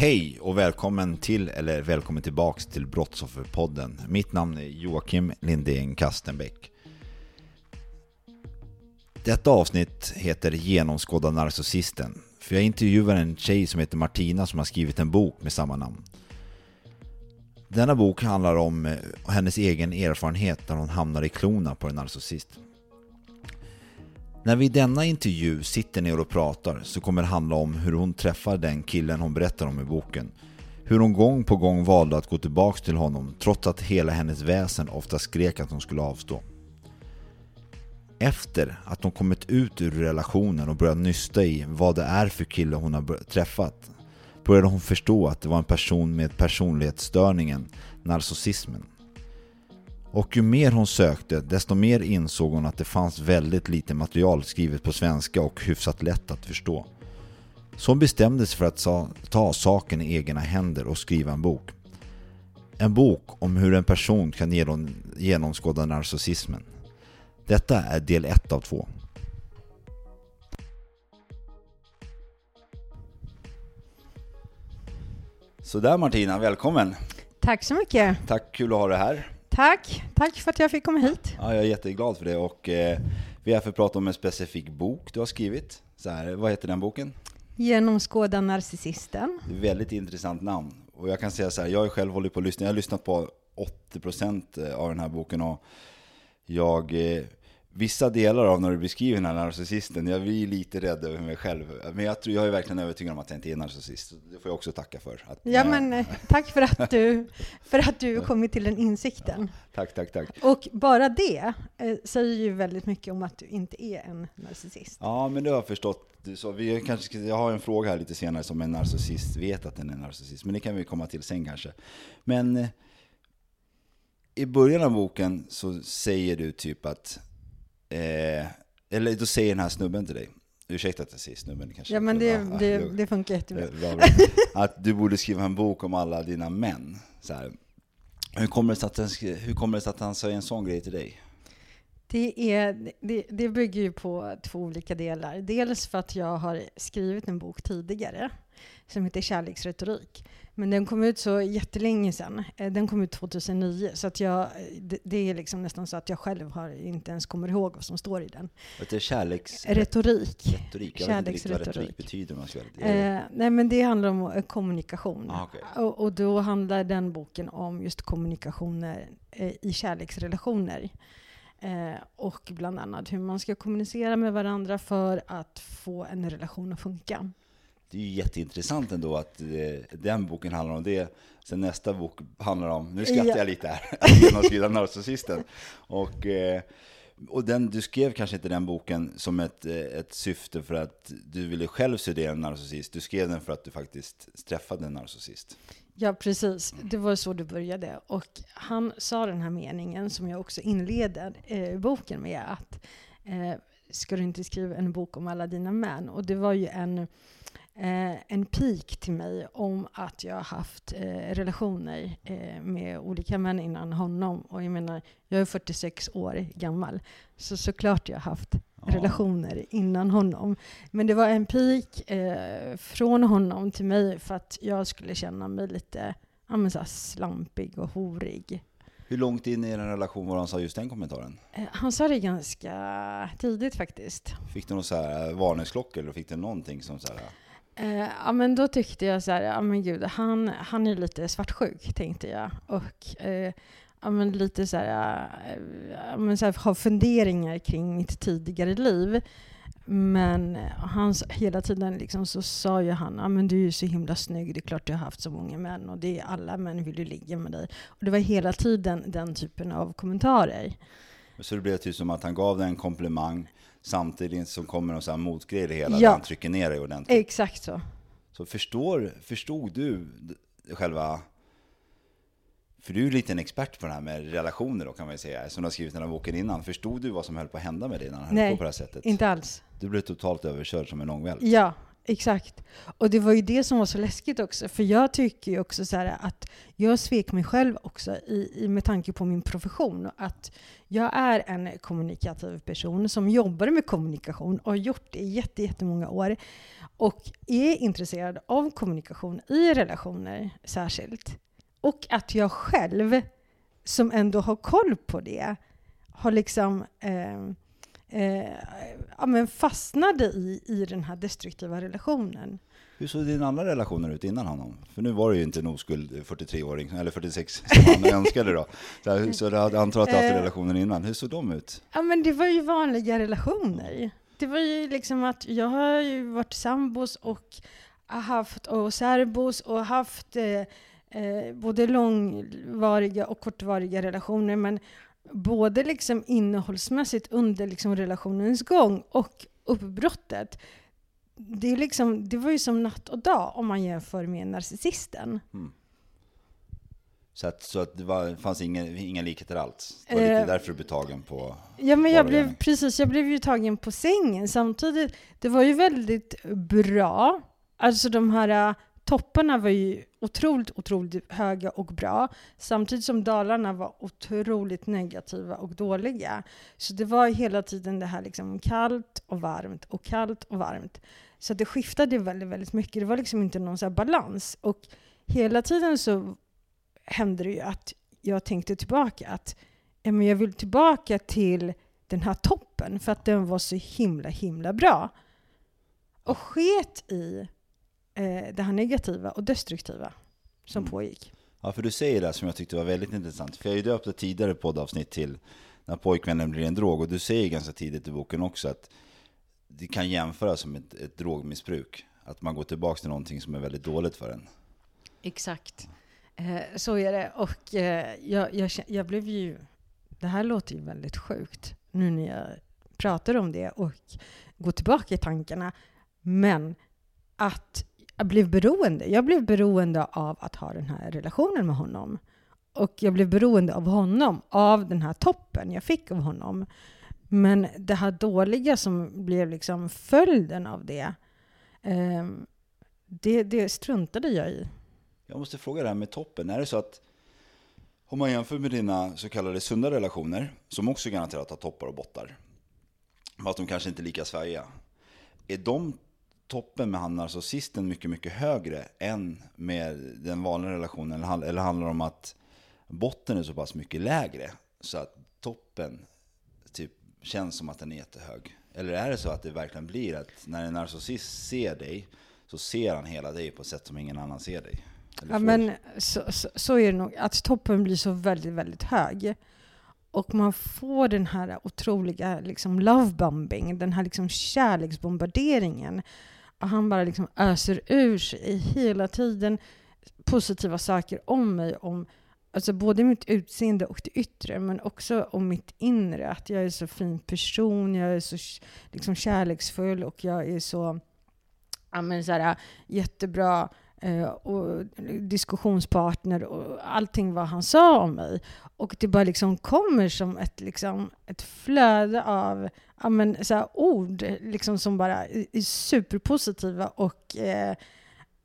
Hej och välkommen till, eller välkommen tillbaks till Brottsofferpodden. Mitt namn är Joakim Lindén Kastenbäck. Detta avsnitt heter Genomskåda narcissisten. För jag intervjuar en tjej som heter Martina som har skrivit en bok med samma namn. Denna bok handlar om hennes egen erfarenhet när hon hamnar i klona på en narcissist. När vi i denna intervju sitter ner och pratar så kommer det handla om hur hon träffar den killen hon berättar om i boken. Hur hon gång på gång valde att gå tillbaks till honom trots att hela hennes väsen ofta skrek att hon skulle avstå. Efter att hon kommit ut ur relationen och börjat nysta i vad det är för kille hon har träffat började hon förstå att det var en person med personlighetsstörningen, narcissismen. Och ju mer hon sökte, desto mer insåg hon att det fanns väldigt lite material skrivet på svenska och hyfsat lätt att förstå. Så hon bestämde sig för att ta saken i egna händer och skriva en bok. En bok om hur en person kan genom, genomskåda narcissismen. Detta är del 1 av 2. Sådär Martina, välkommen! Tack så mycket. Tack, kul att ha dig här. Tack. Tack för att jag fick komma hit. Ja, jag är jätteglad för det och eh, vi är här för att prata om en specifik bok du har skrivit. Så här, vad heter den boken? Genomskåda narcissisten. Väldigt intressant namn. Och jag kan säga så här, jag har själv hållit på att lyssna, jag har lyssnat på 80% av den här boken och jag, eh, vissa delar av när du beskriver den här narcissisten, jag blir lite rädd över mig själv. Men jag, tror, jag är verkligen övertygad om att jag inte är narcissist. Det får jag också tacka för. Att, Ja, men eh, tack för att du, för att du kommit till den insikten. Tack, tack, tack. Och bara det eh, säger ju väldigt mycket om att du inte är en narcissist. Ja, men det har jag förstått. Så vi kanske, jag har en fråga här lite senare som en narcissist vet att den är narcissist, men det kan vi komma till sen kanske. Men eh, i början av boken så säger du typ att, eh, eller då säger den här snubben till dig, ursäkta att jag säger snubben kanske. Ja, men det, det, jo. det funkar jättebra. Bra, bra. Att du borde skriva en bok om alla dina män. Så här. Hur kommer det sig att han, hur kommer det att han säger en sån grej till dig? Det, är, det, det bygger ju på två olika delar. Dels för att jag har skrivit en bok tidigare som heter Kärleksretorik. Men den kom ut så jättelänge sedan. Eh, Den kom ut 2009. Så att jag, det, det är liksom nästan så att jag själv har inte ens kommer ihåg vad som står i den. Vet du, kärleks... Retorik. Retorik. Jag vet inte riktigt vad retorik betyder. ska ärlig. Eh, nej, men det handlar om eh, kommunikation. Ah, okej. och, och då handlar den boken om just kommunikationer eh, i kärleksrelationer. Eh, och bland annat hur man ska kommunicera med varandra för att få en relation att funka. Det är ju jätteintressant ändå att eh, den boken handlar om det. Sen nästa bok handlar om, nu skrattar Ja. jag lite här, att genomskåda narcissisten. Och, eh, och den, du skrev kanske inte den boken som ett, eh, ett syfte för att du ville själv studera en narcissist. Du skrev den för att du faktiskt träffade en narcissist. Ja, precis. Det var så det började. Och han sa den här meningen som jag också inleder eh, boken med att eh, ska du inte skriva en bok om alla dina män? Och det var ju en, eh, en pik till mig om att jag har haft eh, relationer eh, med olika män innan honom. Och jag menar, jag är 46 år gammal, så såklart jag har haft Ja. relationer innan honom. Men det var en pik eh, från honom till mig för att jag skulle känna mig lite ja, men så här slampig och horig. Hur långt in i er relation var han sa just den kommentaren? Eh, Han sa det ganska tidigt faktiskt. Fick du någon så här varningsklocka eller fick du någonting som så här, Eh, ja, men då tyckte jag så här, ja men gud, han, han är lite svartsjuk, tänkte jag. Och eh, ja, men lite så här, eh, ja, men så här, har funderingar kring mitt tidigare liv. Men eh, han, hela tiden liksom så sa ju han, ja men du är ju så himla snygg, det är klart du har haft så många män och det är alla män vill ju ligga med dig. Och det var hela tiden den typen av kommentarer. Så det blev typ som att han gav dig en komplimang samtidigt som kommer någon motgrej i det hela, Ja. han trycker ner dig ordentligt. Exakt så. Så förstår, förstod du själva... För du är lite en expert på det här med relationer då kan man ju säga, som du har skrivit den här boken innan. Förstod du vad som höll på att hända med dig när han höll på på det här sättet? Inte alls. Du blev totalt överkörd som en ångvält. Ja, exakt. Och det var ju det som var så läskigt också. För jag tycker ju också så här att jag svek mig själv också i, i, med tanke på min profession. Att jag är en kommunikativ person som jobbar med kommunikation och har gjort det i jätte, jättemånga år. Och är intresserad av kommunikation i relationer särskilt. Och att jag själv, som ändå har koll på det, har liksom eh, eh, ja, men fastnade i, i den här destruktiva relationen. Hur såg dina andra relationer ut innan honom? För nu var det ju inte en oskuld 43-åring, eller 46 som han önskade då. Så, så du hade antar att du haft Eh. relationer innan. Hur såg de ut? Ja, men det var ju vanliga relationer. Det var ju liksom att jag har ju varit sambos och haft och särbos och haft eh, eh, både långvariga och kortvariga relationer. Men både liksom innehållsmässigt under liksom relationens gång och uppbrottet. Det, är liksom, det var ju som natt och dag om man jämför med narcissisten. Så att, så att det var, fanns ingen, inga likheter alls? Det var Eh. lite därför du blev tagen på... Ja, men jag blev, precis, jag blev ju tagen på sängen. Samtidigt, det var ju väldigt bra. Alltså de här topparna var ju otroligt, otroligt höga och bra. Samtidigt som dalarna var otroligt negativa och dåliga. Så det var hela tiden det här liksom kallt och varmt och kallt och varmt. Så det skiftade väldigt, väldigt mycket. Det var liksom inte någon så här balans. Och hela tiden så hände det ju att jag tänkte tillbaka att men jag vill tillbaka till den här toppen för att den var så himla, himla bra. Och sket i eh, det här negativa och destruktiva som Mm. pågick. Ja, för du säger det som jag tyckte var väldigt intressant. För jag har ju döpt ett tidigare poddavsnitt till När pojkvännen blir en drog. Och du säger ganska tidigt i boken också att det kan jämföras som ett, ett drogmissbruk. Att man går tillbaka till någonting som är väldigt dåligt för en. Exakt. Eh, så är det. Och eh, jag, jag, jag blev ju... Det här låter ju väldigt sjukt nu när jag pratar om det och går tillbaka i tankarna. Men att jag blev beroende. Jag blev beroende av att ha den här relationen med honom. Och jag blev beroende av honom, av den här toppen jag fick av honom. Men det här dåliga som blev liksom följden av det, eh, det, det struntade jag i. Jag måste fråga det här med toppen. Är det så att om man jämför med dina så kallade sunda relationer, som också garanterat har toppar och bottar, fast de kanske inte är lika svajiga. Är de toppen med han narcissisten mycket, mycket högre än med den vanliga relationen? Eller hand- Eller handlar det om att botten är så pass mycket lägre så att toppen typ känns som att den är jättehög? Eller är det så att det verkligen blir att när en narcissist ser dig så ser han hela dig på ett sätt som ingen annan ser dig? Eller Ja, får- men så, så, så är det nog. Att toppen blir så väldigt, väldigt hög. Och man får den här otroliga liksom, lovebombing, den här liksom, kärleksbombarderingen. Och han bara liksom öser ur sig hela tiden positiva saker om mig. Om, alltså både mitt utseende och det yttre, men också om mitt inre. Att jag är så fin person, jag är så liksom, kärleksfull och jag är så, ja, men, så här, jättebra eh, och diskussionspartner och allting vad han sa om mig. Och det bara liksom kommer som ett, liksom, ett flöde av ja, men, så här, ord liksom, som bara är superpositiva och eh,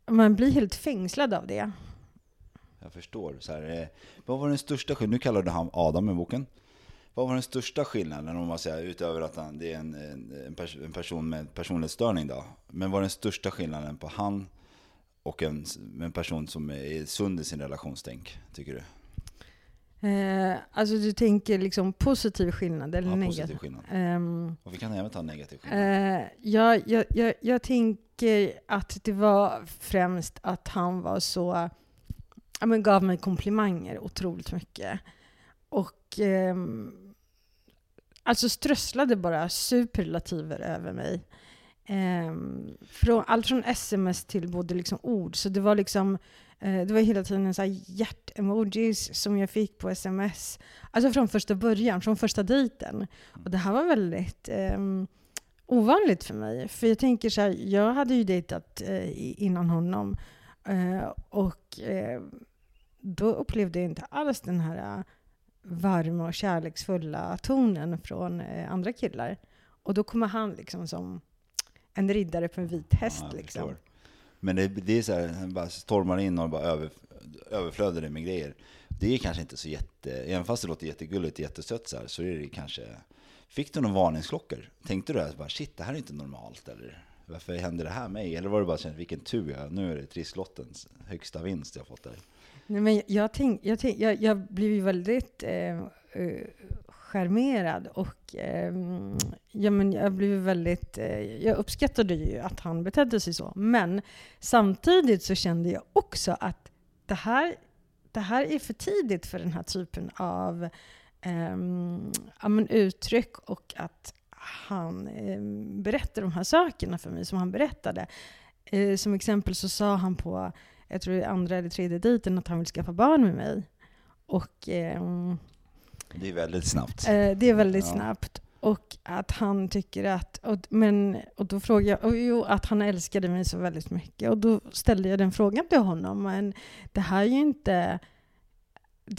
man blir helt fängslad av det. Jag förstår. Så här, eh, vad var den största skillnaden? Nu kallar du han Adam i boken. Vad var den största skillnaden om man säger utöver att han, det är en, en, en, pers, en person med personlighetsstörning då? Men vad är den största skillnaden på han och en, en person som är sund i sin relationstänk, tycker du? Eh, alltså du tänker liksom positiv skillnad eller Ja, negativ? skillnad. Ehm, Och vi kan även ta negativ skillnad. Eh, jag, jag, jag, jag tänker att det var främst att han var så, ja, men gav mig komplimanger otroligt mycket. Och ehm, alltså strösslade bara superlativer över mig. Ehm, från, allt från sms till både liksom ord. Så det var liksom eh, det var hela tiden så hjärt-emojis som jag fick på sms. Alltså från första början, från första dejten. Och det här var väldigt ehm, ovanligt för mig. För jag tänker så här, jag hade ju dejtat eh, innan honom. Eh, och eh, då upplevde jag inte alls den här eh, varma och kärleksfulla tonen från eh, andra killar. Och då kommer han liksom som en riddare på en vit häst. Ja, liksom. Men det, det är så här, han bara stormar in och bara över, överflödar det med grejer. Det är kanske inte så jätte, även fast det låter jättegulligt och jättesött så, här, så är det kanske... Fick du någon varningsklockor? Tänkte du att bara, shit, det här är inte normalt eller? Varför händer det här mig? Eller var det bara här, vilken tur jag nu är det trisslottens högsta vinst jag fått där. Nej, men jag, tänk, jag, tänk, jag, jag blev ju väldigt eh, eh, charmerad och eh, ja, men jag blev väldigt... Eh, jag uppskattade ju att han betedde sig så. Men samtidigt så kände jag också att det här, det här är för tidigt för den här typen av eh, ja, men uttryck och att han eh, berättar de här sakerna för mig som han berättade. Eh, som exempel så sa han på jag tror andra eller tredje dejten, att han vill skaffa barn med mig. Och ehm, det är väldigt snabbt. eh, det är väldigt Ja. snabbt. Och att han tycker att, och, men, och då frågade jag, och jo, att han älskade mig så väldigt mycket. Och då ställde jag den frågan till honom, men det här är ju inte,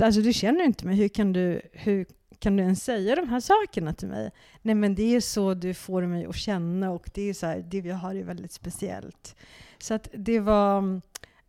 alltså du känner inte mig, hur kan du, hur kan du ens säga de här sakerna till mig? Nej men det är så du får mig att känna och det är så här, det vi har är väldigt speciellt. Så att det var,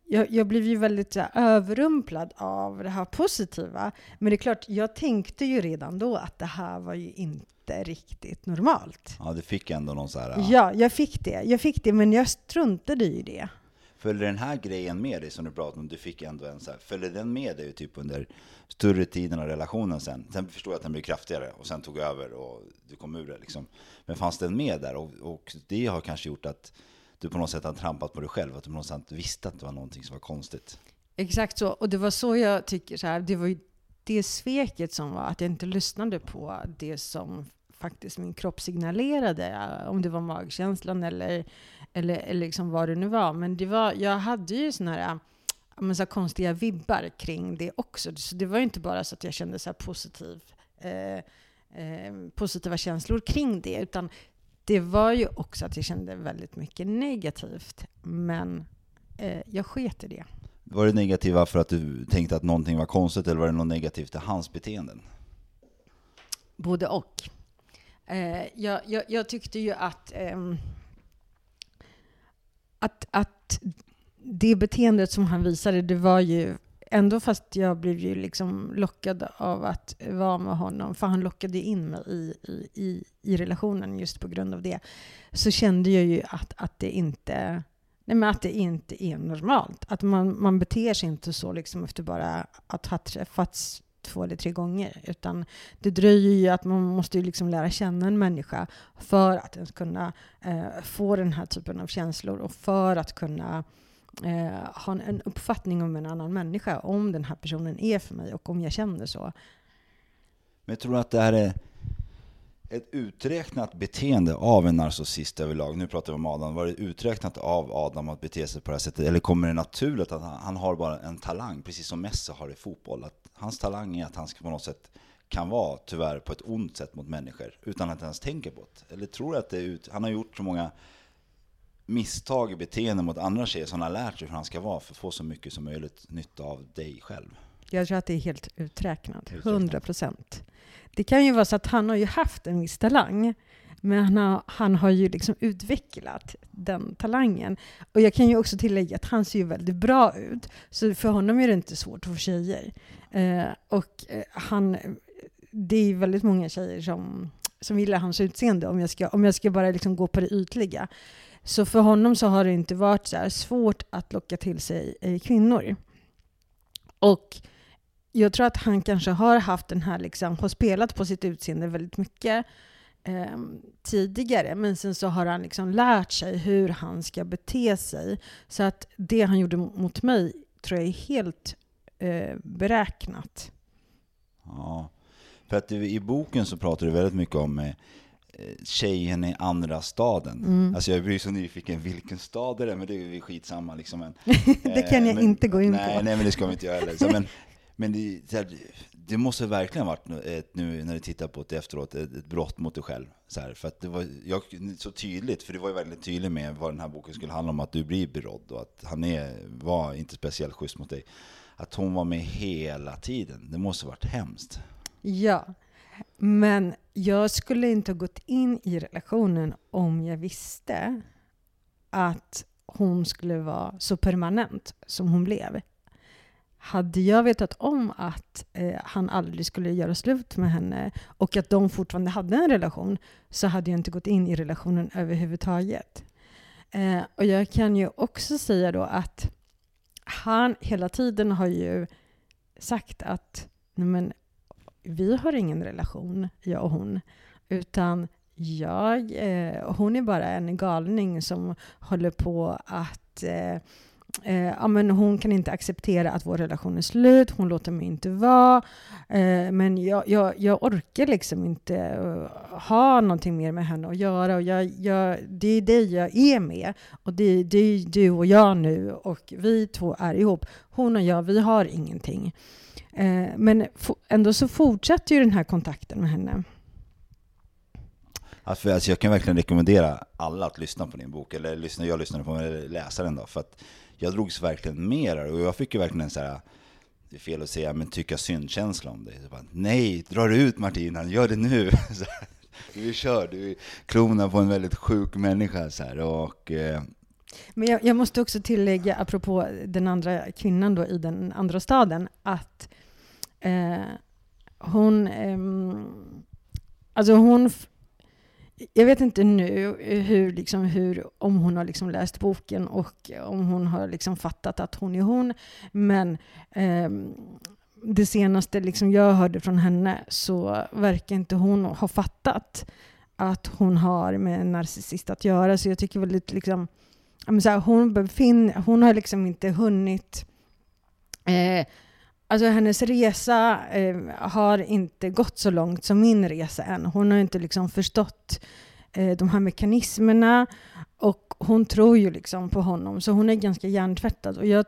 jag, jag blev ju väldigt här, överrumplad av det här positiva. Men det är klart, jag tänkte ju redan då att det här var ju inte riktigt normalt. Ja, du fick ändå någon så här... Ja, jag fick det. Jag fick det, men jag struntade i det. Följde den här grejen med dig som du pratade om, du fick ändå en så här, följde den med dig typ under större tiden av relationen sen? Sen förstod jag att den blev kraftigare och sen tog över och du kom ur det liksom. Men fanns den med där? Och, och det har kanske gjort att du på något sätt har trampat på dig själv, att du på något sätt visste att det var någonting som var konstigt. Exakt så. Och det var så jag tycker så här, det var ju det sveket som var att jag inte lyssnade på det som faktiskt min kropp signalerade, eh, om det var magkänslan eller, eller, eller liksom vad det nu var. Men det var, jag hade ju sådana här, men så här konstiga vibbar kring det också. Så det var ju inte bara så att jag kände så här positiv, eh, eh, positiva känslor kring det, utan det var ju också att jag kände väldigt mycket negativt. Men eh, jag sket i det. Var det negativa för att du tänkte att någonting var konstigt eller var det något negativt till hans beteenden? Både och. Eh, jag, jag, jag tyckte ju att, ehm, att, att det beteendet som han visade, det var ju ändå fast jag blev ju liksom lockad av att vara med honom, för han lockade in mig i, i, i, i relationen just på grund av det, så kände jag ju att, att det inte Nej, men att det inte är normalt. Att man, man beter sig inte så liksom efter bara att ha träffats två eller tre gånger. Utan det dröjer ju att man måste ju liksom lära känna en människa för att ens kunna eh, få den här typen av känslor och för att kunna eh, ha en, en uppfattning om en annan människa, om den här personen är för mig och om jag känner så. Men jag tror att det här är ett uträknat beteende av en narcissist överlag. Nu pratar vi om Adam. Var det uträknat av Adam att bete sig på det här sättet? Eller kommer det naturligt att han, han har bara en talang, precis som Messi har i fotboll? Att hans talang är att han ska på något sätt kan vara, tyvärr, på ett ont sätt mot människor utan att ens tänka på det? Eller tror du att det är ut, han har gjort så många misstag i beteende mot andra tjejer som han har lärt sig hur han ska vara för att få så mycket som möjligt nytta av dig själv? Jag tror att det är helt uträknat. Uträknat. 100 procent. Det kan ju vara så att han har ju haft en viss talang, men han har, han har ju liksom utvecklat den talangen. Och jag kan ju också tillägga att han ser ju väldigt bra ut, så för honom är det inte svårt att få tjejer. Eh, och eh, han, det är väldigt många tjejer som, som gillar hans utseende, om jag ska, om jag ska bara liksom gå på det ytliga. Så för honom så har det inte varit så här svårt att locka till sig eh, kvinnor. Och jag tror att han kanske har haft den här, liksom, har spelat på sitt utseende väldigt mycket eh, tidigare, men sen så har han liksom lärt sig hur han ska bete sig. Så att det han gjorde mot mig tror jag är helt eh, beräknat. Ja, för att i boken så pratar du väldigt mycket om eh, tjejen i andra staden. Mm. Alltså jag blir så nyfiken, vilken stad är det? Men det är ju skitsamma liksom. Men, det kan jag men, inte gå in nej, på. Nej, men det ska vi inte göra heller. Så, men men det, det måste verkligen varit ett, nu när du tittar på det efteråt, ett, ett brott mot dig själv. Så här, för att det var jag, så tydligt, för det var ju väldigt tydligt med vad den här boken skulle handla om, att du blir berådd och att han är, var inte speciellt schysst mot dig. Att hon var med hela tiden, det måste varit hemskt. Ja, men jag skulle inte ha gått in i relationen om jag visste att hon skulle vara så permanent som hon blev. Hade jag vetat om att eh, han aldrig skulle göra slut med henne och att de fortfarande hade en relation så hade jag inte gått in i relationen överhuvudtaget. Eh, och jag kan ju också säga då att han hela tiden har ju sagt att nej men, vi har ingen relation, jag och hon, utan jag, eh, hon är bara en galning som håller på att eh, eh, ja, men hon kan inte acceptera att vår relation är slut, hon låter mig inte vara. Eh, men jag, jag, jag orkar liksom inte uh, ha någonting mer med henne att göra. Och jag, jag, det är det jag är med. Och det, det är du och jag nu. Och vi två är ihop. Hon och jag, vi har ingenting. Eh, men ändå så fortsätter ju den här kontakten med henne. Alltså, alltså jag kan verkligen rekommendera alla att lyssna på din bok, eller lyssna, jag lyssnade på den, eller läsa den då, för att jag drogs verkligen med och jag fick ju verkligen så här, det är fel att säga, men tycka syndkänsla om dig. Bara, Nej, dra ut Martina, gör det nu! Här, du är körd, du är klona på en väldigt sjuk människa så här, och eh, men jag, jag, måste också tillägga, apropå den andra kvinnan då i den andra staden, att eh, hon, eh, alltså hon jag vet inte nu hur, liksom, hur, om hon har liksom läst boken och om hon har liksom fattat att hon är hon. Men eh, det senaste liksom jag hörde från henne så verkar inte hon ha fattat att hon har med en narcissist att göra. Så jag tycker väldigt liksom, så här, hon, befin, hon har liksom inte hunnit eh, Alltså hennes resa eh, har inte gått så långt som min resa än. Hon har inte liksom förstått eh, de här mekanismerna och hon tror ju liksom på honom, så hon är ganska hjärntvättad. Och jag,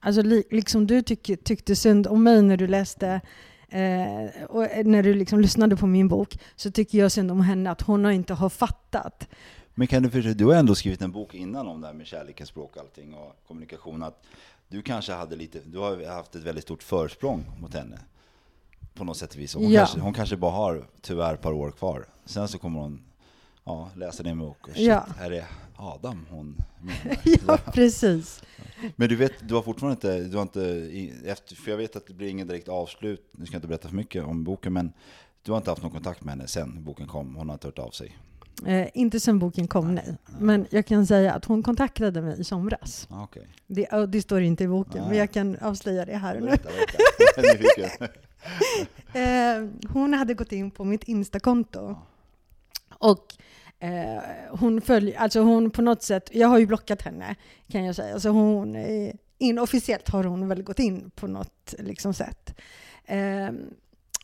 alltså, li, liksom du tyck, tyckte synd om mig när du läste eh, och eh, när du liksom lyssnade på min bok, så tycker jag synd om henne att hon inte har fattat. Men kan du förstå, du har ändå skrivit en bok innan om det här med kärlekens språk och allting och kommunikation. Att du kanske hade lite, du har haft ett väldigt stort försprång mot henne. På något sätt och vis. Hon, ja. kanske, hon kanske bara har tyvärr ett par år kvar. Sen så kommer hon ja, läsa din bok och shit, ja. här är Adam hon menar. ja, precis. Men du vet, du har fortfarande inte, du har inte, efter, för jag vet att det blir ingen direkt avslut, nu ska jag inte berätta för mycket om boken, men du har inte haft någon kontakt med henne sen boken kom, hon har inte hört av sig? Eh, inte sen boken kom, nej. Men jag kan säga att hon kontaktade mig i somras. Ah, okay. Det, det står inte i boken, ah, men jag kan avslöja det här och nu. eh, hon hade gått in på mitt Insta-konto. Ah. Och eh, hon följer, alltså hon på något sätt, jag har ju blockat henne kan jag säga, så hon, eh, inofficiellt har hon väl gått in på något liksom, sätt.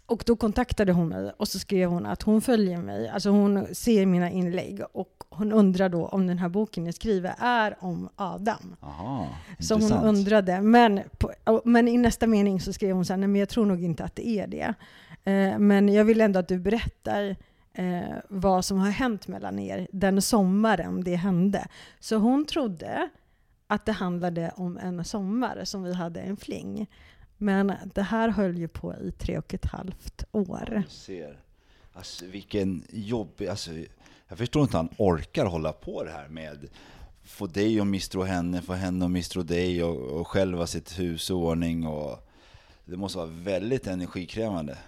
Och då kontaktade hon mig och så skrev hon att hon följer mig, alltså hon ser mina inlägg och hon undrar då om den här boken jag skriver är om Adam. Aha, så hon undrade, men, på, men i nästa mening så skrev hon så här, nej men jag tror nog inte att det är det. Eh, men jag vill ändå att du berättar eh, vad som har hänt mellan er den sommaren det hände. Så hon trodde att det handlade om en sommar som vi hade en fling. Men det här höll ju på i tre och ett halvt år. Jag ser. Alltså vilken jobbig... Alltså, jag förstår inte han orkar hålla på det här med få dig att misstro henne, få henne att misstro dig och, och själva sitt hus i ordning. Och det måste vara väldigt energikrävande.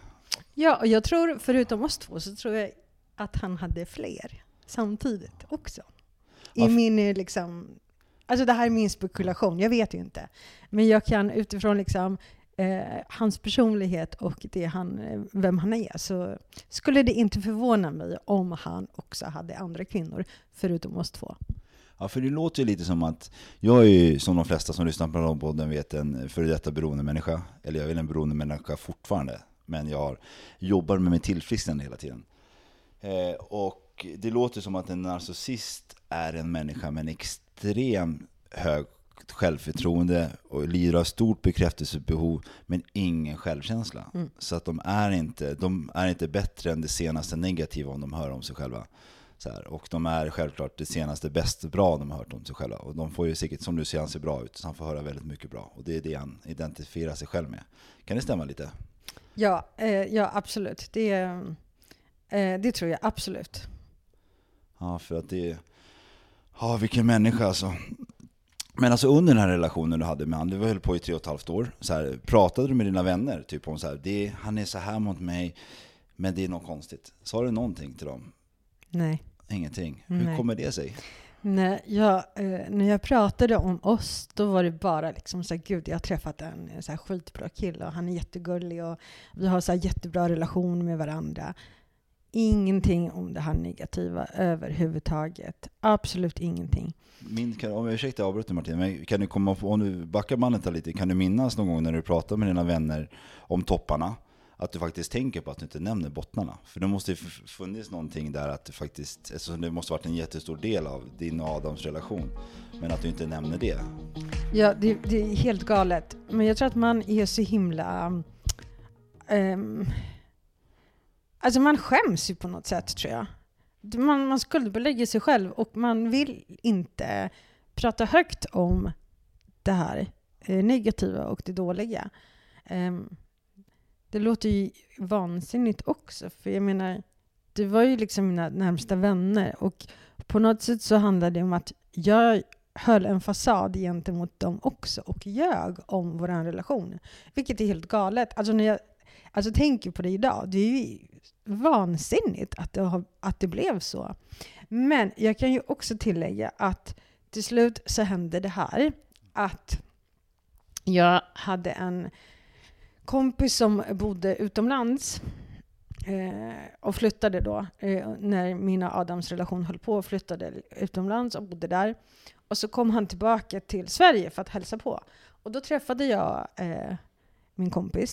Ja, och jag tror, förutom oss två, så tror jag att han hade fler samtidigt också. I Varför? min liksom... Alltså det här är min spekulation, jag vet ju inte. Men jag kan utifrån liksom eh, hans personlighet och det han, eh, vem han är så skulle det inte förvåna mig om han också hade andra kvinnor förutom oss två. Ja, för det låter ju lite som att jag är ju, som de flesta som lyssnar på den här podden vet, en före detta beroendemänniska. Eller jag är väl en beroendemänniska fortfarande. Men jag har, jobbar med mitt tillfrisknande hela tiden. Eh, och det låter som att en narcissist är en människa med en extrem hög självförtroende och lider av stort bekräftelsebehov men ingen självkänsla. Mm. Så att de är, inte, de är inte bättre än det senaste negativa om de hör om sig själva. Så här. Och de är självklart det senaste bäst bra de har hört om sig själva. Och de får ju säkert, som du säger, han ser bra ut. Så han får höra väldigt mycket bra. Och det är det han identifierar sig själv med. Kan det stämma lite? Ja, eh, ja absolut. Det, eh, det tror jag absolut. Ja, för att det... Ja, vilken människa alltså. Men alltså under den här relationen du hade med honom, du höll på i tre och ett halvt år. Så här, pratade du med dina vänner? Typ om så här, det, han är så här mot mig, men det är något konstigt. Sa du någonting till dem? Nej. Ingenting. Hur Nej. kommer det sig? När jag, eh, när jag pratade om oss, då var det bara liksom så här, gud jag har träffat en, en så här skitbra kille och han är jättegullig och vi har så här jättebra relation med varandra. Ingenting om det här negativa överhuvudtaget. Absolut ingenting. Min, om jag ursäkta jag avbryter Martin, men kan du komma på, om du backar bandet lite, kan du minnas någon gång när du pratar med dina vänner om topparna, att du faktiskt tänker på att du inte nämner bottnarna? För det måste ju funnits någonting där att du faktiskt, eftersom det måste varit en jättestor del av din och Adams relation, men att du inte nämner det. Ja, det, det är helt galet. Men jag tror att man är så himla... ehm, alltså man skäms ju på något sätt tror jag. Man, man skuldbelägger sig själv och man vill inte prata högt om det här eh, negativa och det dåliga. Um, det låter ju vansinnigt också, för jag menar, det var ju liksom mina närmsta vänner och på något sätt så handlade det om att jag höll en fasad gentemot dem också och ljög om vår relation. Vilket är helt galet. Alltså när jag alltså, tänk på det idag, det är ju vansinnigt att det, har, att det blev så. Men jag kan ju också tillägga att till slut så hände det här att jag hade en kompis som bodde utomlands eh, och flyttade då eh, när mina Adams relation höll på och flyttade utomlands och bodde där. Och så kom han tillbaka till Sverige för att hälsa på. Och då träffade jag eh, min kompis.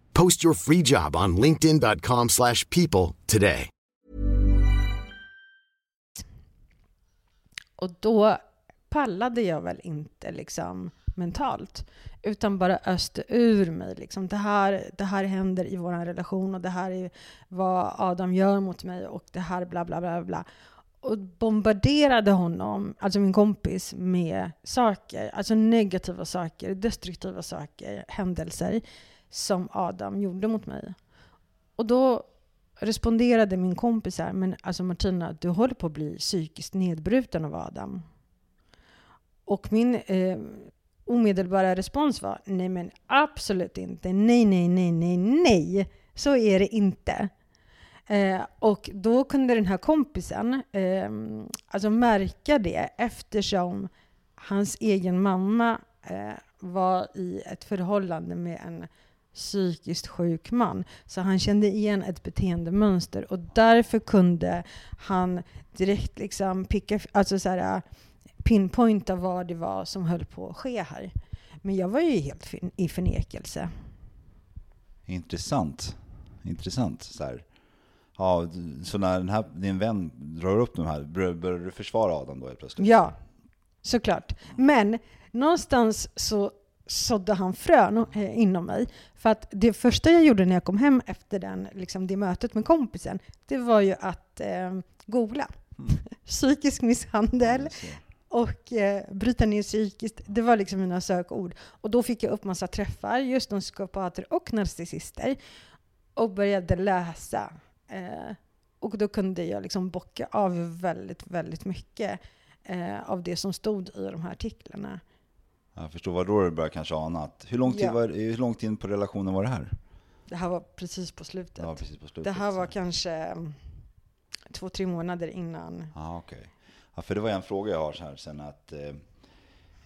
Post your free job on linkedin.com/people slash people today. Och då pallade jag väl inte liksom mentalt. Utan bara öste ur mig. Liksom. Det, här, det här händer i vår relation och det här är vad Adam gör mot mig och det här bla bla bla bla. Och bombarderade honom, alltså min kompis, med saker. Alltså negativa saker, destruktiva saker, händelser som Adam gjorde mot mig. Och då responderade min kompis här, men alltså Martina, du håller på att bli psykiskt nedbruten av Adam. Och min eh, omedelbara respons var nej men absolut inte, nej, nej, nej, nej, nej, så är det inte. Eh, och då kunde den här kompisen eh, alltså märka det eftersom hans egen mamma eh, var i ett förhållande med en psykiskt sjuk man. Så han kände igen ett beteendemönster och därför kunde han direkt liksom picka, alltså så här, pinpointa vad det var som höll på att ske här. Men jag var ju helt fin- i förnekelse. Intressant. Intressant. Så, här. Ja, så när den här, din vän drar upp de här, bör- börjar du försvara Adam då helt plötsligt? Ja, såklart. Men någonstans så sådde han frön eh, inom mig. För att det första jag gjorde när jag kom hem efter den, liksom det mötet med kompisen, det var ju att eh, googla. Psykisk misshandel och eh, bryta ner psykiskt. Det var liksom mina sökord. Och då fick jag upp massa träffar, just om psykopater och narcissister. Och började läsa. Eh, och då kunde jag liksom bocka av väldigt, väldigt mycket eh, av det som stod i de här artiklarna. Jag förstår, vad då du börjar kanske ana att, hur lång tid, Ja. var, hur lång tid på relationen var det här? Det här var precis på slutet. Ja, precis på slutet. det här var så. kanske mm, två, tre månader innan. Ja, okej. Ja, för det var en fråga jag har så här sen att... Eh,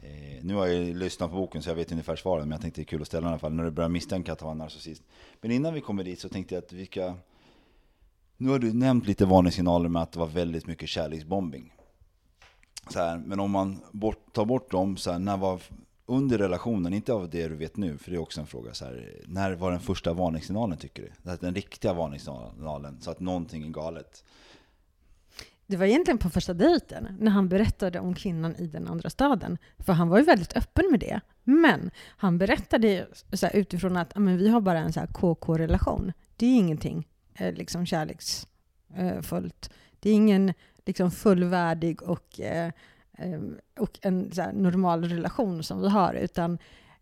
eh, nu har jag ju lyssnat på boken så jag vet ungefär svaren, men jag tänkte det är kul att ställa i alla fall, när du börjar misstänka att han var narcissist. Men innan vi kommer dit så tänkte jag att vi ska... Nu har du nämnt lite varningssignaler med att det var väldigt mycket kärleksbombing. Så här, men om man bort, tar bort dem, så här, när var under relationen, inte av det du vet nu, för det är också en fråga. Så här, när var den första varningssignalen tycker du? Den riktiga varningssignalen, så att någonting är galet. Det var egentligen på första dejten, när han berättade om kvinnan i den andra staden. För han var ju väldigt öppen med det. Men han berättade så här, utifrån att men vi har bara en så här KK-relation. Det är ingenting eh, liksom kärleksfullt. Det är ingen liksom fullvärdig och, eh, Ehm, och en så här, normal relation som vi har. Utan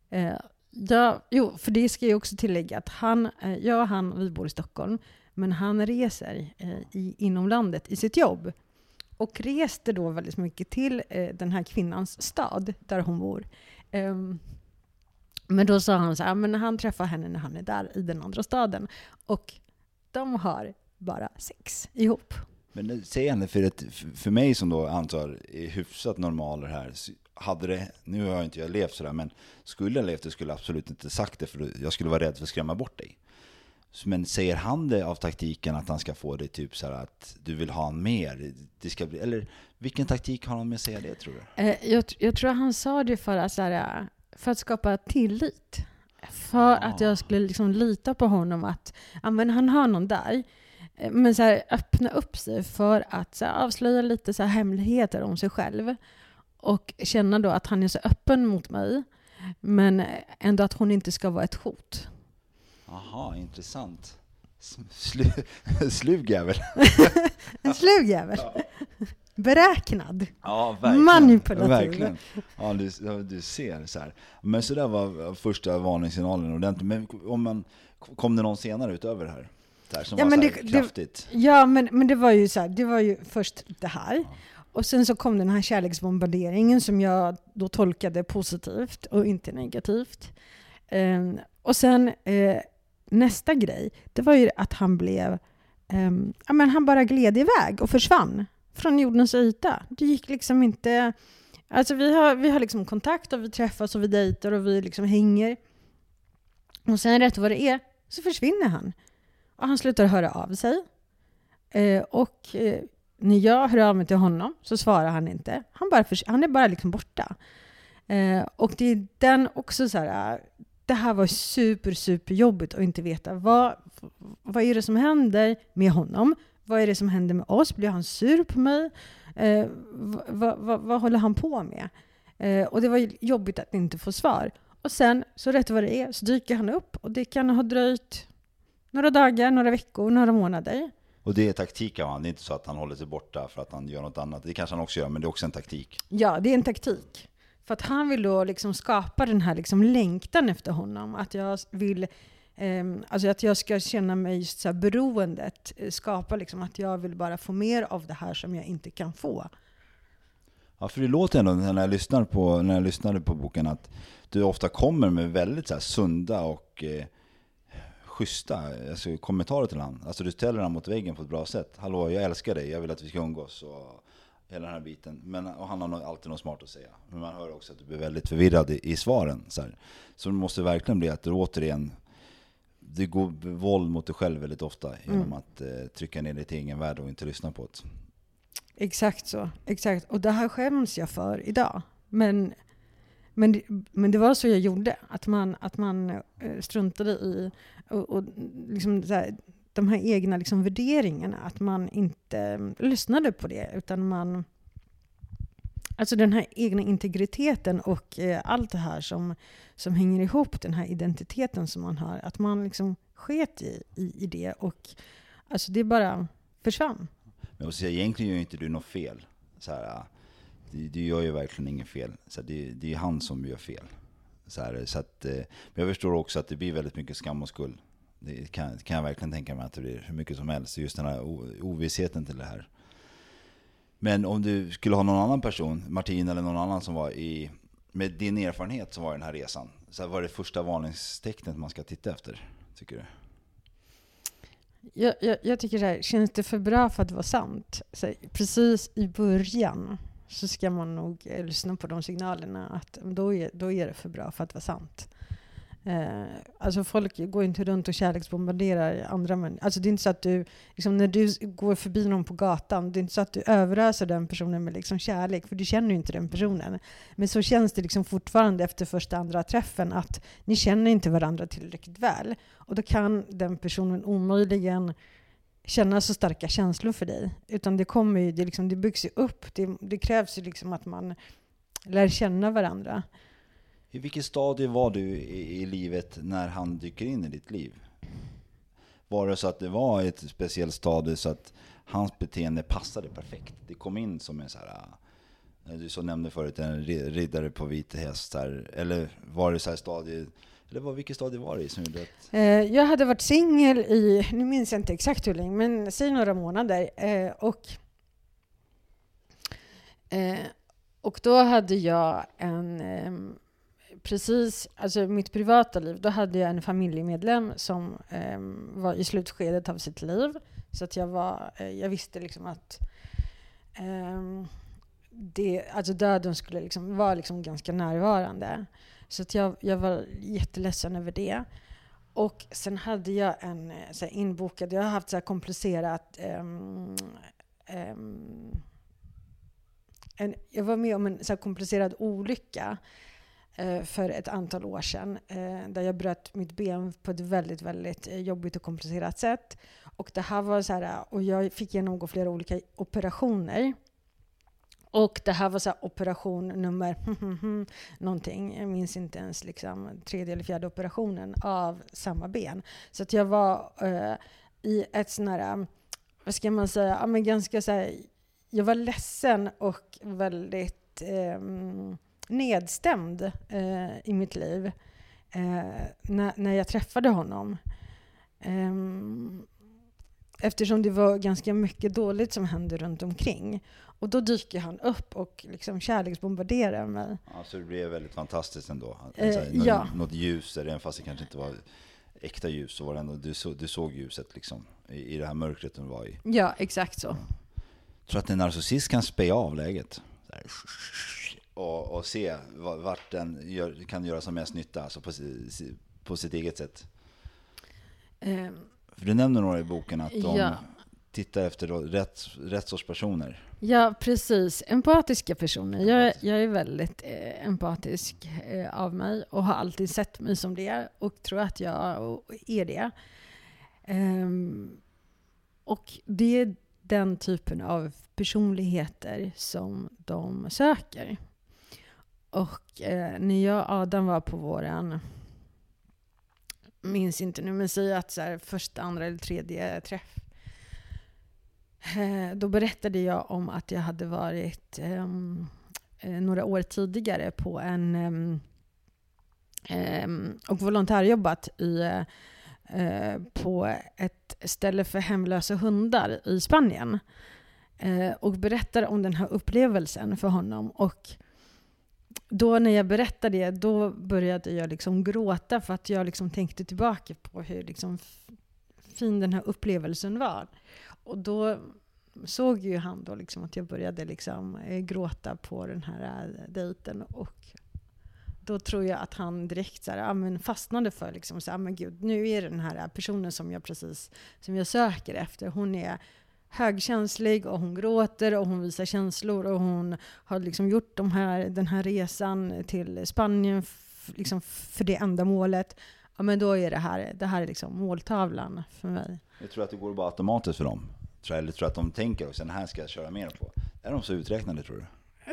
eh, jag, jo, för det ska jag också tillägga att han, eh, jag och han, vi bor i Stockholm. Men han reser eh, i, inom landet i sitt jobb. Och reste då väldigt mycket till eh, den här kvinnans stad där hon bor. Um, men då sa han så här, men han träffar henne när han är där i den andra staden. Och de har bara sex ihop. Men säg henne, för, ett, för mig som då antar är hyfsat normal här, hade det, nu har jag inte jag levt sådär, men skulle jag levt det skulle jag absolut inte sagt det, för jag skulle vara rädd för att skrämma bort dig. Men säger han det av taktiken att han ska få dig typ så här att du vill ha han mer? Det ska bli, eller vilken taktik har han med att säga det tror du? Eh, jag, jag tror han sa det för att, så här, för att skapa tillit. För att jag skulle liksom lita på honom att ja, men han har någon där. Eh, Men så här, öppna upp sig för att här, avslöja lite så här, hemligheter om sig själv. Och känna då att han är så öppen mot mig. Men ändå att hon inte ska vara ett hot. Aha, intressant. Slu, slug jävel. En slug jävel. Beräknad. Ja, verkligen. Manipulativ. Verkligen. Ja, du, du ser så här. Men så där var första varningssignalen ordentligt. Men om man, kom det någon senare utöver det här? Det här som Ja, var men så det- här det- kraftigt? Ja, men, men det var ju så här, det var ju först det här. Och sen så kom den här kärleksbombarderingen som jag då tolkade positivt och inte negativt. Ehm, och sen eh, nästa grej, det var ju att han blev, ehm, ja men han bara gled iväg och försvann från jordens yta. Det gick liksom inte, alltså vi har, vi har liksom kontakt och vi träffas och vi dejtar och vi liksom hänger. Och sen rätt vad det är så försvinner han. Och han slutar höra av sig. Eh, och eh, när jag hör av mig till honom så svarar han inte. Han, bara för, han är bara liksom borta. Eh, och det är den också så här, eh, det här var super, super jobbigt att inte veta vad, vad är det som händer med honom? Vad är det som händer med oss? Blir han sur på mig? Eh, vad, vad, vad, vad håller han på med? Eh, och det var jobbigt att inte få svar. Och sen, så rätt vad det är, så dyker han upp och det kan ha dröjt några dagar, några veckor, några månader. Och det är taktik av han, det är inte så att han håller sig borta för att han gör något annat. Det kanske han också gör, men det är också en taktik. Ja, det är en taktik. För att han vill då liksom skapa den här liksom längtan efter honom. Att jag vill ehm, alltså att jag ska känna mig just så här beroendet. eh, Skapa liksom att jag vill bara få mer av det här som jag inte kan få. Ja, för det låter ändå när jag lyssnar på, när jag lyssnade på boken att du ofta kommer med väldigt så sunda och eh, schyssta alltså, kommentarer till honom. Alltså du ställer honom mot väggen på ett bra sätt. Hallå, jag älskar dig, jag vill att vi ska umgås och hela den här biten. Men, och han har nog alltid något smart att säga. Men man hör också att du blir väldigt förvirrad i, i svaren. Så, här. så det måste verkligen bli att du återigen det går våld mot dig själv väldigt ofta genom Mm. att eh, trycka ner ditt egen värde och inte lyssna på det. Exakt så. Exakt. Och det här skäms jag för idag. Men, men, men det var så jag gjorde. Att man, att man eh, struntade i och, och liksom så här, de här egna liksom värderingarna. Att man inte mm, lyssnade på det. Utan man... Alltså den här egna integriteten och eh, allt det här som, som hänger ihop, den här identiteten som man har. Att man liksom sket i, i, i det och alltså det bara försvann. Men jag säga, egentligen gör inte du något fel. Så här, eh, du, du gör ju verkligen inget fel. Så här, det, det är han som gör fel. Så här, så att, eh, men jag förstår också att det blir väldigt mycket skam och skuld. Det kan, kan jag verkligen tänka mig att det blir hur mycket som helst. Just den här ovissheten till det här. Men om du skulle ha någon annan person, Martin eller någon annan som var i, med din erfarenhet som var i den här resan. Så här, vad är det första varningstecknet man ska titta efter, tycker du? Jag, jag, jag tycker så här, känns det för bra för att vara sant? Så här, precis i början så ska man nog eh, lyssna på de signalerna att då är, då är det för bra för att vara sant. Eh, alltså folk går inte runt och kärleksbombarderar andra människor. Alltså det är inte så att du, liksom när du går förbi någon på gatan, det är inte så att du överöser den personen med liksom kärlek, för du känner ju inte den personen. Men så känns det liksom fortfarande efter första andra träffen att ni känner inte varandra tillräckligt väl. Och då kan den personen omöjligen känna så starka känslor för dig. Utan det kommer ju, det, liksom, det byggs ju upp. Det, det krävs ju liksom att man lär känna varandra. I vilket stadie var du i, i livet när han dyker in i ditt liv? Var det så att det var ett speciellt stadie så att hans beteende passade perfekt? Det kom in som en så här, eh, du så nämnde förut, en riddare på vit häst här. Eller var det så här stadie, eller vad, vilket stadie var det i som gjorde att... Eh, jag hade varit singel i, nu minns jag inte exakt hur länge, men säg några månader. Eh, och, eh, och då hade jag en, eh, precis, alltså mitt privata liv, då hade jag en familjemedlem som eh, var i slutskedet av sitt liv. Så att jag var, eh, jag visste liksom att det, alltså döden skulle liksom vara liksom ganska närvarande. Så att jag, jag var jätteledsen över det. Och sen hade jag en eh, så här, inbokad, jag har haft så här komplicerat um, um, en, jag var med om en så här komplicerad olycka eh, för ett antal år sedan eh, där jag bröt mitt ben på ett väldigt, väldigt eh, jobbigt och komplicerat sätt. Och det här var så här, och jag fick genomgå flera olika operationer. Och det här var så här operation nummer någonting, jag minns inte ens liksom tredje eller fjärde operationen av samma ben. Så att jag var eh, i ett sån här, vad ska man säga, ja, men ganska så här, jag var ledsen och väldigt eh, nedstämd eh, i mitt liv eh, när, när jag träffade honom. Ehm, eftersom det var ganska mycket dåligt som hände runt omkring. Och då dyker han upp och liksom kärleksbombarderar mig. Alltså det blev väldigt fantastiskt ändå. Eh, Så här, nå- ja. Något ljus, även fast det kanske inte var äkta ljus, så var det ändå, du, så, du såg ljuset liksom. I, I det här mörkret du var i. Ja, exakt så. tror att en narcissist kan speja av läget. Så och, och se va- vart den gör, kan göra som mest nytta, alltså på, på sitt eget sätt. Ehm, För du nämner några i boken att de Ja. Tittar efter då rätt, rätt sorts personer. Ja, precis. Empatiska personer. Jag, jag är väldigt eh, empatisk eh, av mig och har alltid sett mig som det och tror att jag är det. Ehm, och det är den typen av personligheter som de söker. Och eh, när jag och Adam var på våran, minns inte nu, men säg att så här, första, andra eller tredje träff Eh, då berättade jag om att jag hade varit um, några år tidigare på en um, och volontärjobbat i, eh, på ett ställe för hemlösa hundar i Spanien. och berättar om den här upplevelsen för honom. Och då när jag berättade det, då började jag liksom gråta för att jag liksom tänkte tillbaka på hur liksom fin den här upplevelsen var. Och då såg ju han då liksom att jag började liksom eh, gråta på den här eh, dejten. Och då tror jag att han direkt så här, ja, men fastnade för liksom, så här, men gud, nu är det den här eh, personen som jag precis som jag söker efter. Hon är högkänslig och hon gråter och hon visar känslor och hon har liksom gjort de här, den här resan till Spanien liksom för det ändamålet. Ja, men då är det här, det här är liksom måltavlan för mig. Jag tror att det går bara automatiskt för dem. Eller tror att de tänker också, den här ska jag köra mer på. Är de så uträknade tror du?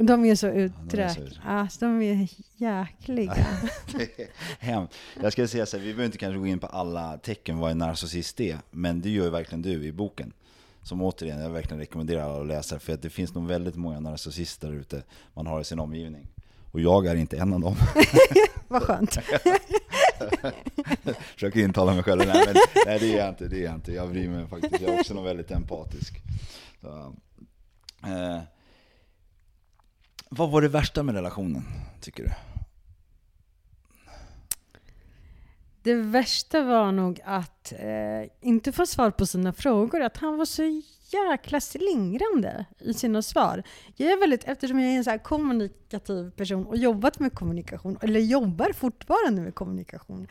De är så uträknade. Ja, alltså, de är jäkliga. Hem. Jag ska säga så här, vi behöver inte kanske gå in på alla tecken vad en narcissist är, men det gör ju verkligen du i boken. Som återigen, jag verkligen rekommenderar alla att läsa, för att det finns nog väldigt många narcissister ute man har i sin omgivning. Och jag är inte en av dem. Vad skönt. Försöker intala mig själv, nej, men, nej det är jag inte, det är jag inte. Jag bryr mig faktiskt, jag är också nog väldigt empatisk. Så, eh, vad var det värsta med relationen, tycker du? Det värsta var nog att eh, inte få svar på sina frågor. Att han var så jäkla slingrande i sina svar. Jag är väldigt, eftersom jag är en så kommunikativ person och jobbat med kommunikation, eller jobbar fortfarande med kommunikation.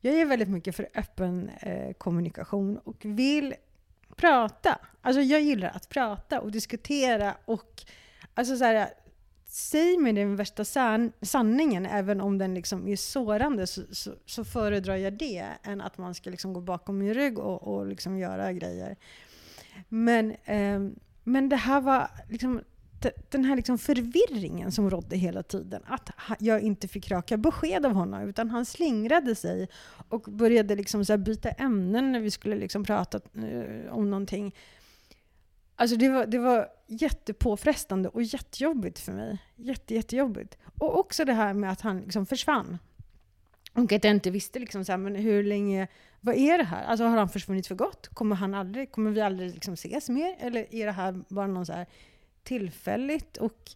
Jag är väldigt mycket för öppen eh, kommunikation och vill prata. Alltså jag gillar att prata och diskutera och alltså så här, säg mig den värsta san sanningen, även om den liksom är sårande, så, så, så, föredrar jag det än att man ska liksom gå bakom min rygg och, och liksom göra grejer. Men, eh, men det här var liksom, den här liksom förvirringen som rådde hela tiden. Att jag inte fick raka besked av honom, utan han slingrade sig och började liksom så byta ämnen när vi skulle liksom prata eh, om någonting. Alltså det var, det var jättepåfrestande och jättejobbigt för mig. Jätte, jättejobbigt. Och också det här med att han liksom försvann. Och att jag inte visste liksom så här, men hur länge, vad är det här? Alltså har han försvunnit för gott? Kommer, han aldrig, kommer vi aldrig liksom ses mer? Eller är det här bara något så här tillfälligt? Och,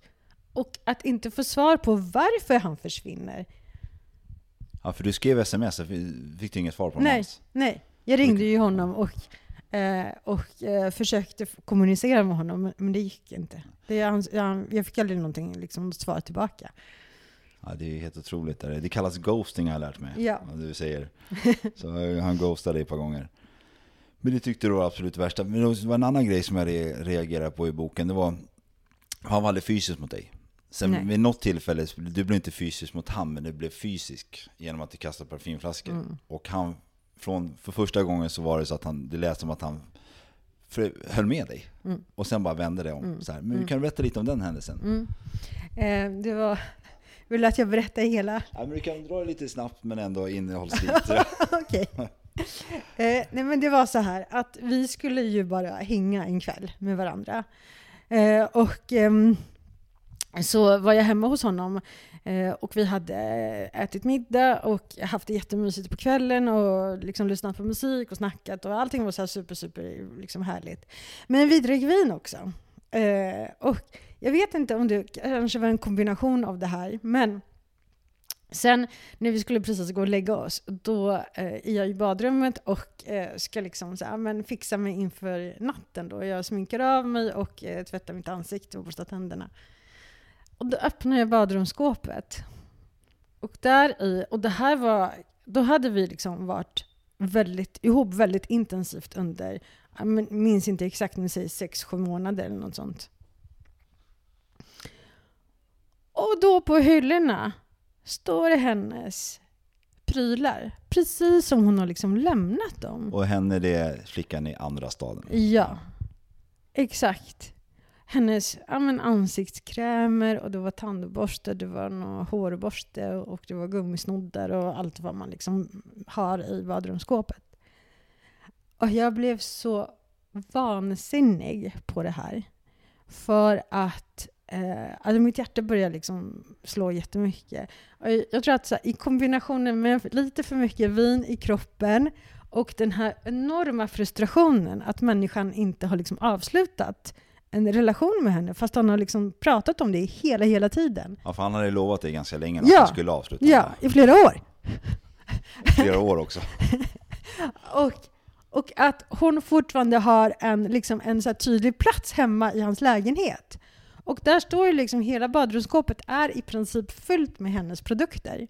och att inte få svar på varför han försvinner. Ja, för du skrev sms, fick du inget svar på Nej, nej. Jag ringde ju honom och Eh, och eh, försökte kommunicera med honom, men det gick inte. Det, han, jag, fick aldrig någonting, liksom, svar tillbaka. Ja, det är helt otroligt. Det kallas ghosting har jag lärt mig. Ja. Du säger. Så han ghostade ett par gånger. Men det tyckte du var absolut värsta. Men det var en annan grej som jag reagerade på i boken. Det var, han var aldrig fysisk mot dig. Sen Nej. vid något tillfälle, du blev inte fysisk mot han, men du blev fysisk genom att du kastade parfymflaskor. Mm. Och han från, för första gången så var det så att han, det lät som att han för, höll med dig. Mm. Och sen bara vände det om. Mm. Så här. Men mm. kan du berätta lite om den händelsen? Mm. Eh, det var... Vill du att jag berättar hela? Ja, men du kan dra det lite snabbt men ändå innehållsrikt. Okej. Eh, nej men det var så här att vi skulle ju bara hänga en kväll med varandra. Eh, och ehm, så var jag hemma hos honom Eh, och vi hade ätit middag och haft det jättemysigt på kvällen och liksom lyssnat på musik och snackat och allting var så här super, super liksom härligt. Men vi drack vin också. Eh, och jag vet inte om det kanske var en kombination av det här, men Sen när vi skulle precis gå och lägga oss, då eh, är jag i badrummet och eh, ska liksom så här, men fixa mig inför natten. Då. Jag sminkar av mig och eh, tvättar mitt ansikte och borstar tänderna. Och då öppnar jag badrumsskåpet. Och där i, och det här var, då hade vi liksom varit väldigt, ihop väldigt intensivt under, jag minns inte exakt, men säg sex, sju månader eller något sånt. Och då på hyllorna står det hennes prylar. Precis som hon har liksom lämnat dem. Och henne det är flickan i andra staden? Ja, exakt hennes ja, men ansiktskrämer och det var tandborste, det var någon hårborste och det var gummisnoddar och allt vad man liksom har i badrumsskåpet. Och jag blev så vansinnig på det här. För att eh, alltså mitt hjärta började liksom slå jättemycket. Och jag tror att här, i kombinationen med lite för mycket vin i kroppen och den här enorma frustrationen att människan inte har liksom avslutat en relation med henne, fast han har liksom pratat om det hela, hela tiden. Ja, för han hade lovat det ganska länge att Ja. han skulle avsluta. Ja, i flera år. Flera år också. Och, och att hon fortfarande har en, liksom en så här tydlig plats hemma i hans lägenhet. Och där står ju liksom hela badrumsskåpet är i princip fullt med hennes produkter.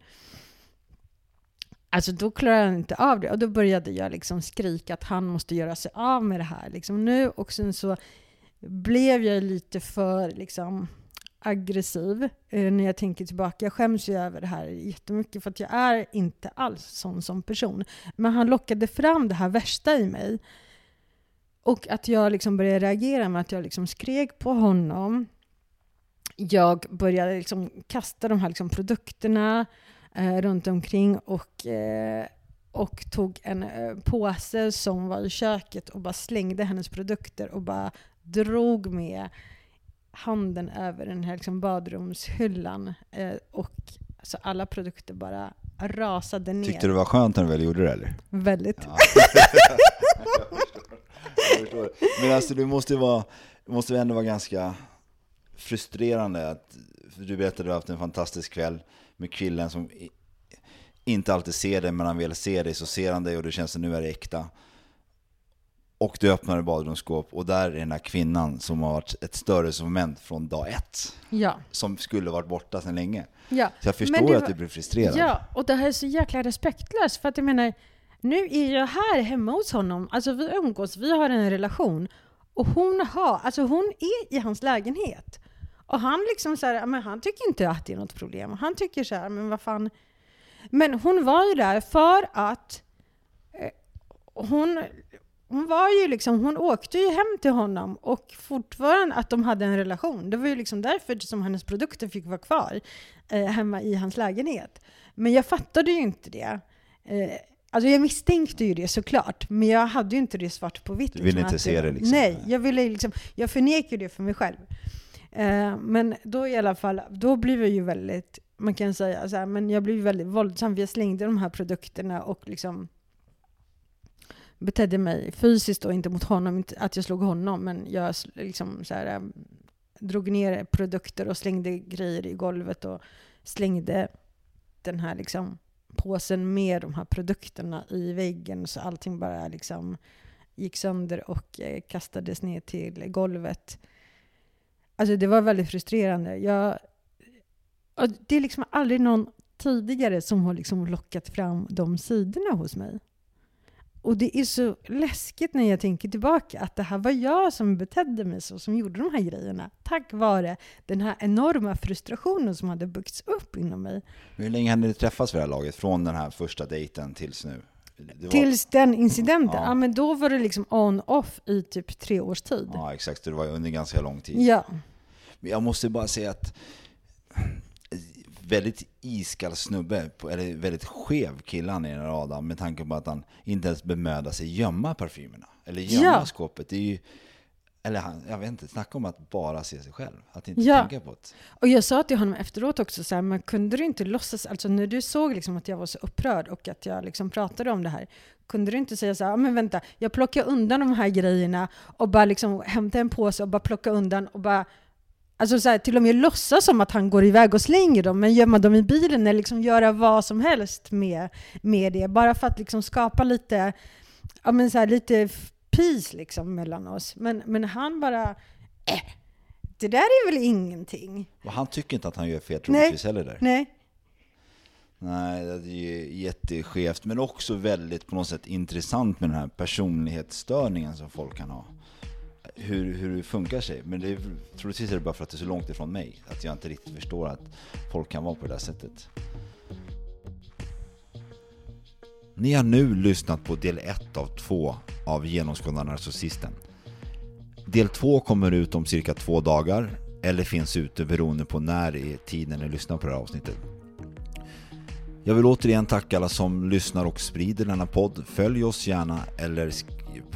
Alltså då klarar han inte av det och då började jag liksom skrika att han måste göra sig av med det här liksom nu och sen så blev jag lite för liksom aggressiv eh, när jag tänker tillbaka. Jag skäms ju över det här jättemycket för att jag är inte alls sån som person. Men han lockade fram det här värsta i mig. Och att jag liksom började reagera med att jag liksom skrek på honom. Jag började liksom kasta de här liksom produkterna eh, runt omkring och, eh, och tog en eh, påse som var i köket och bara slängde hennes produkter och bara drog med handen över den här liksom badrumshyllan. Eh, och så alla produkter bara rasade ner. Tyckte du det var skönt när du väl gjorde det eller? Väldigt. Ja. Jag förstår. Men alltså det måste ju vara, måste ändå vara ganska frustrerande att, du berättade att du haft en fantastisk kväll med killen som inte alltid ser dig, men han vill se dig så ser han dig och det känns som nu är det äkta. Och du öppnar ett badrumsskåp och där är den här kvinnan som har varit ett större moment från dag ett. Ja. Som skulle varit borta sedan länge. ja. Så jag förstår det att var- du blir frustrerad. Ja, och det här är så jäkla respektlöst. För att jag menar, nu är jag här hemma hos honom. Alltså vi umgås, vi har en relation. Och hon har, alltså hon är i hans lägenhet. Och han liksom så här, men han tycker inte att det är något problem. Han tycker så här, men vad fan. Men hon var ju där för att eh, hon, hon var ju liksom, hon åkte ju hem till honom och fortfarande att de hade en relation. Det var ju liksom därför som hennes produkter fick vara kvar eh, hemma i hans lägenhet. Men jag fattade ju inte det. Eh, alltså jag misstänkte ju det såklart, men jag hade ju inte det svart på vitt. Du ville liksom, inte se det, liksom. Nej, jag ville liksom, jag förnekade det för mig själv. Eh, men då i alla fall, då blev jag ju väldigt, man kan säga så här, men jag blev väldigt våldsam. Jag slängde de här produkterna och liksom betedde mig fysiskt och inte mot honom, inte att jag slog honom, men jag liksom så här, eh, drog ner produkter och slängde grejer i golvet och slängde den här liksom påsen med de här produkterna i väggen så allting bara liksom gick sönder och eh, kastades ner till golvet. Alltså det var väldigt frustrerande. Jag, det är liksom aldrig någon tidigare som har liksom lockat fram de sidorna hos mig. Och det är så läskigt när jag tänker tillbaka att det här var jag som betedde mig så, som gjorde de här grejerna. Tack vare den här enorma frustrationen som hade byggts upp inom mig. Hur länge hade ni träffats vid det här laget? Från den här första dejten tills nu? Var- Tills den incidenten, Ja. ja. men då var det liksom on-off i typ tre års tid. Ja, exakt. Det var under ganska lång tid. Ja. Men jag måste bara säga att väldigt iskall snubbe, eller väldigt skev kille han är den här Adam, med tanke på att han inte ens bemödar sig gömma parfymerna. Eller gömma Ja. skåpet. Det är ju, eller han, jag vet inte, snacka om att bara se sig själv. Att inte Ja. tänka på det. Och jag sa till honom efteråt också så här, men kunde du inte låtsas, alltså när du såg liksom att jag var så upprörd och att jag liksom pratade om det här, kunde du inte säga så här, "Ja, men vänta, jag plockar undan de här grejerna och bara liksom hämta en påse och bara plocka undan och bara Alltså så här, till och med låtsas som att han går iväg och slänger dem, men gömma dem i bilen eller liksom göra vad som helst med, med det. Bara för att liksom skapa lite, ja men så här, lite peace liksom mellan oss. Men, men han bara, äh, det där är väl ingenting. Och han tycker inte att han gör fel troligtvis heller där. Nej. Nej, det är ju jätteskevt, men också väldigt på något sätt intressant med den här personlighetsstörningen som folk kan ha. Hur, hur det funkar sig. Men det är, troligtvis är det bara för att det är så långt ifrån mig, att jag inte riktigt förstår att folk kan vara på det där sättet. Ni har nu lyssnat på del 1 av 2 av Genomskåda Narcissisten. Del 2 kommer ut om cirka två dagar, eller finns ute beroende på när i tiden ni lyssnar på det här avsnittet. Jag vill återigen tacka alla som lyssnar och sprider denna podd. Följ oss gärna eller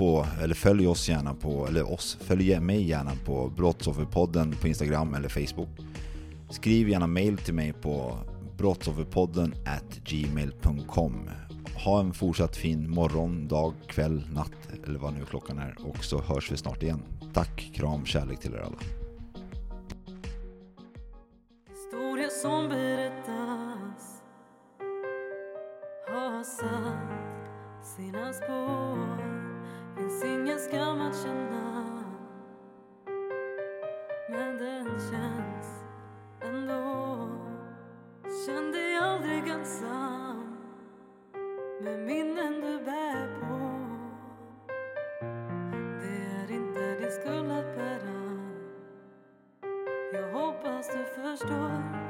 på, eller följ oss gärna på, eller oss, följ mig gärna på Brottsofferpodden på Instagram eller Facebook. Skriv gärna mail till mig på brottsofferpodden at gmail.com. Ha en fortsatt fin morgon, dag, kväll, natt eller vad nu klockan är och så hörs vi snart igen. Tack, kram, kärlek till er alla. Historia som berättas har satt sina spår Finns ingen skam att känna. Men den känns ändå. Känn dig aldrig ensam med minnen du bär på. Det är inte din skuld att bära. Jag hoppas du förstår,